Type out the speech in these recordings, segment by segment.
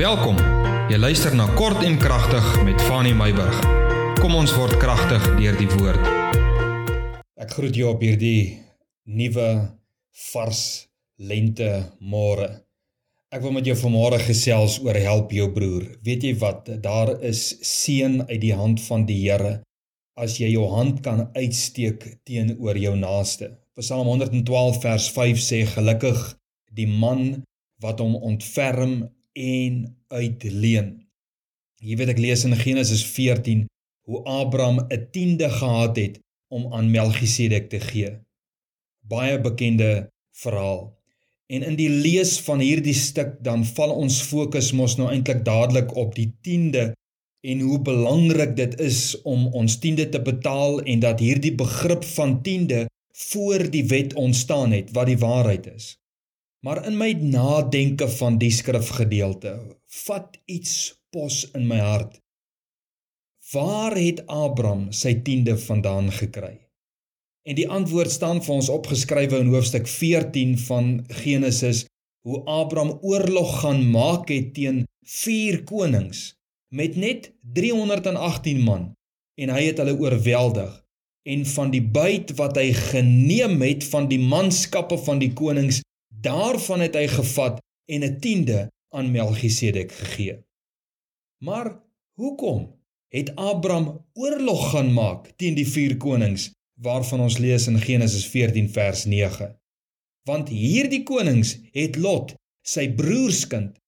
Welkom. Jy luister na Kort en Kragtig met Fanny Meyburg. Kom ons word kragtig deur die woord. Ek groet jou op hierdie nuwe vars lente môre. Ek wil met jou vanmôre gesels oor help jou broer. Weet jy wat? Daar is seën uit die hand van die Here as jy jou hand kan uitsteek teenoor jou naaste. Psalm 112 vers 5 sê gelukkig die man wat hom ontferm en uitleen. Jy weet ek lees in Genesis 14 hoe Abraham 'n tiende gehad het om aan Melchisedek te gee. Baie bekende verhaal. En in die lees van hierdie stuk dan val ons fokus mos nou eintlik dadelik op die tiende en hoe belangrik dit is om ons tiende te betaal en dat hierdie begrip van tiende voor die wet ontstaan het wat die waarheid is. Maar in my nadenke van die skrifgedeelte, vat iets pos in my hart. Waar het Abraham sy tiende vandaan gekry? En die antwoord staan vir ons opgeskrywe in hoofstuk 14 van Genesis, hoe Abraham oorlog gaan maak het teen vier konings met net 318 man en hy het hulle oorweldig en van die byt wat hy geneem het van die manskappe van die konings Daarvan het hy gevat en 'n tiende aan Melchisedek gegee. Maar hoekom het Abraham oorlog gaan maak teen die vier konings waarvan ons lees in Genesis 14 vers 9? Want hierdie konings het Lot, sy broerskind,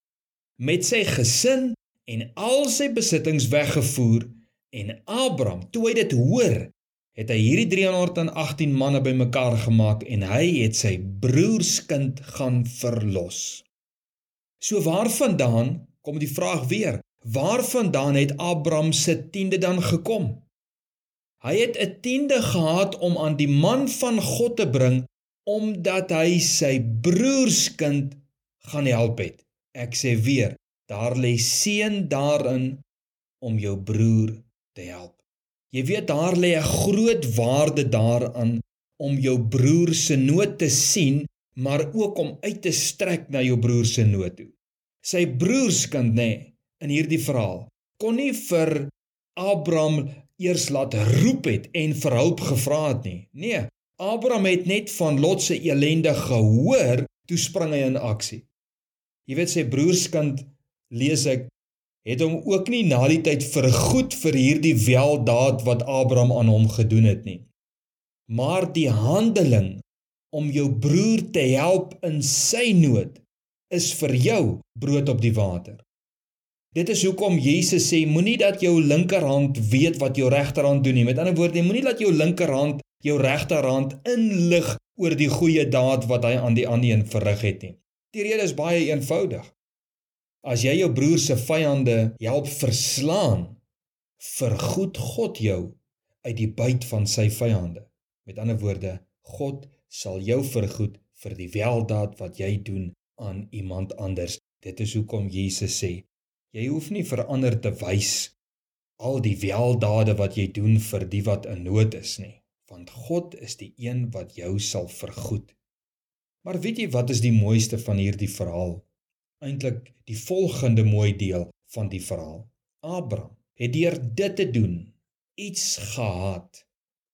met sy gesin en al sy besittings weggevoer en Abraham, toe hy dit hoor, het hy hierdie 318 manne bymekaar gemaak en hy het sy broerskind gaan verlos. So waarvandaan kom die vraag weer, waarvandaan het Abraham se tiende dan gekom? Hy het 'n tiende gehad om aan die man van God te bring omdat hy sy broerskind gaan help het. Ek sê weer, daar lê seën daarin om jou broer te help. Jy weet daar lê 'n groot waarde daaraan om jou broer se nood te sien, maar ook om uit te strek na jou broer se nood toe. Sy broerskind nê nee, in hierdie verhaal kon nie vir Abraham eers laat roep het en vir hulp gevra het nie. Nee, Abraham het net van Lot se elende gehoor, toe spring hy in aksie. Jy weet sy broerskind lees ek het hom ook nie na die tyd vergoed vir hierdie weldaad wat Abraham aan hom gedoen het nie. Maar die handeling om jou broer te help in sy nood is vir jou brood op die water. Dit is hoekom Jesus sê moenie dat jou linkerhand weet wat jou regterhand doen nie. Met ander woorde, moenie laat jou linkerhand jou regterhand inlig oor die goeie daad wat hy aan die ander een verrig het nie. Die rede is baie eenvoudig. As jy jou broer se vyande help verslaan, vergoed God jou uit die byt van sy vyande. Met ander woorde, God sal jou vergoed vir die weldaad wat jy doen aan iemand anders. Dit is hoekom Jesus sê, jy hoef nie vir ander te wys al die weldade wat jy doen vir die wat in nood is nie, want God is die een wat jou sal vergoed. Maar weet jy wat is die mooiste van hierdie verhaal? Eintlik die volgende mooi deel van die verhaal. Abraham het deur dit te doen iets gehad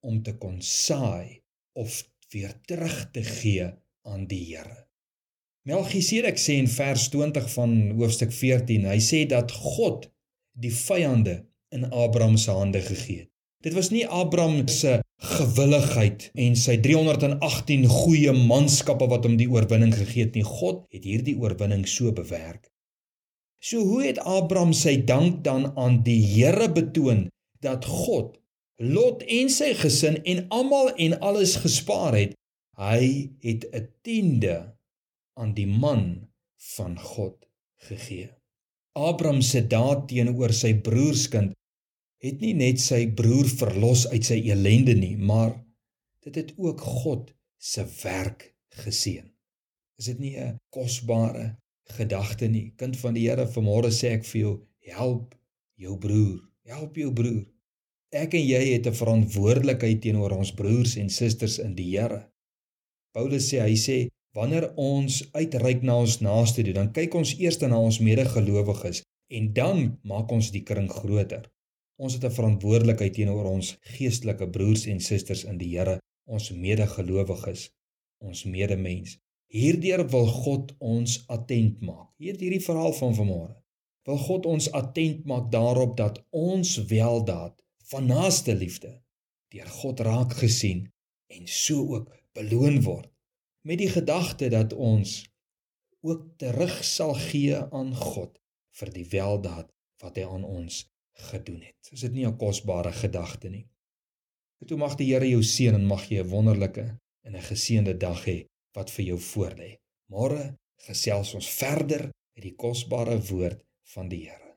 om te kon saai of weer terug te gee aan die Here. Melchisedek sê in vers 20 van hoofstuk 14, hy sê dat God die vyande in Abraham se hande gegee het. Dit was nie Abraham se gewilligheid en sy 318 goeie manskappe wat hom die oorwinning gegee het nie. God het hierdie oorwinning so bewerk. So hoe het Abraham sy dank dan aan die Here betoon dat God Lot en sy gesin en almal en alles gespaar het? Hy het 'n tiende aan die man van God gegee. Abraham se daad teenoor sy broerskind het nie net sy broer verlos uit sy elende nie, maar dit het ook God se werk geseën. Is dit nie 'n kosbare gedagte nie? Kind van die Here, vanmôre sê ek vir jou, help jou broer, help jou broer. Ek en jy het 'n verantwoordelikheid teenoor ons broers en susters in die Here. Paulus sê hy sê wanneer ons uitreik na ons naaste toe, dan kyk ons eers na ons medegelowiges en dan maak ons die kring groter. Ons het 'n verantwoordelikheid teenoor ons geestelike broers en susters in die Here, ons medegelowiges, ons medemens. Hierdeur wil God ons attent maak. Hier hierdie verhaal van vanmôre. Wil God ons attent maak daarop dat ons weldaad van naaste liefde deur God raak gesien en so ook beloon word met die gedagte dat ons ook terug sal gee aan God vir die weldaad wat hy aan ons gedoen het. Is dit nie 'n kosbare gedagte nie? Toe mag die Here jou seën en mag jy 'n wonderlike en 'n geseënde dag hê wat vir jou voorlê. Môre gesels ons verder met die kosbare woord van die Here.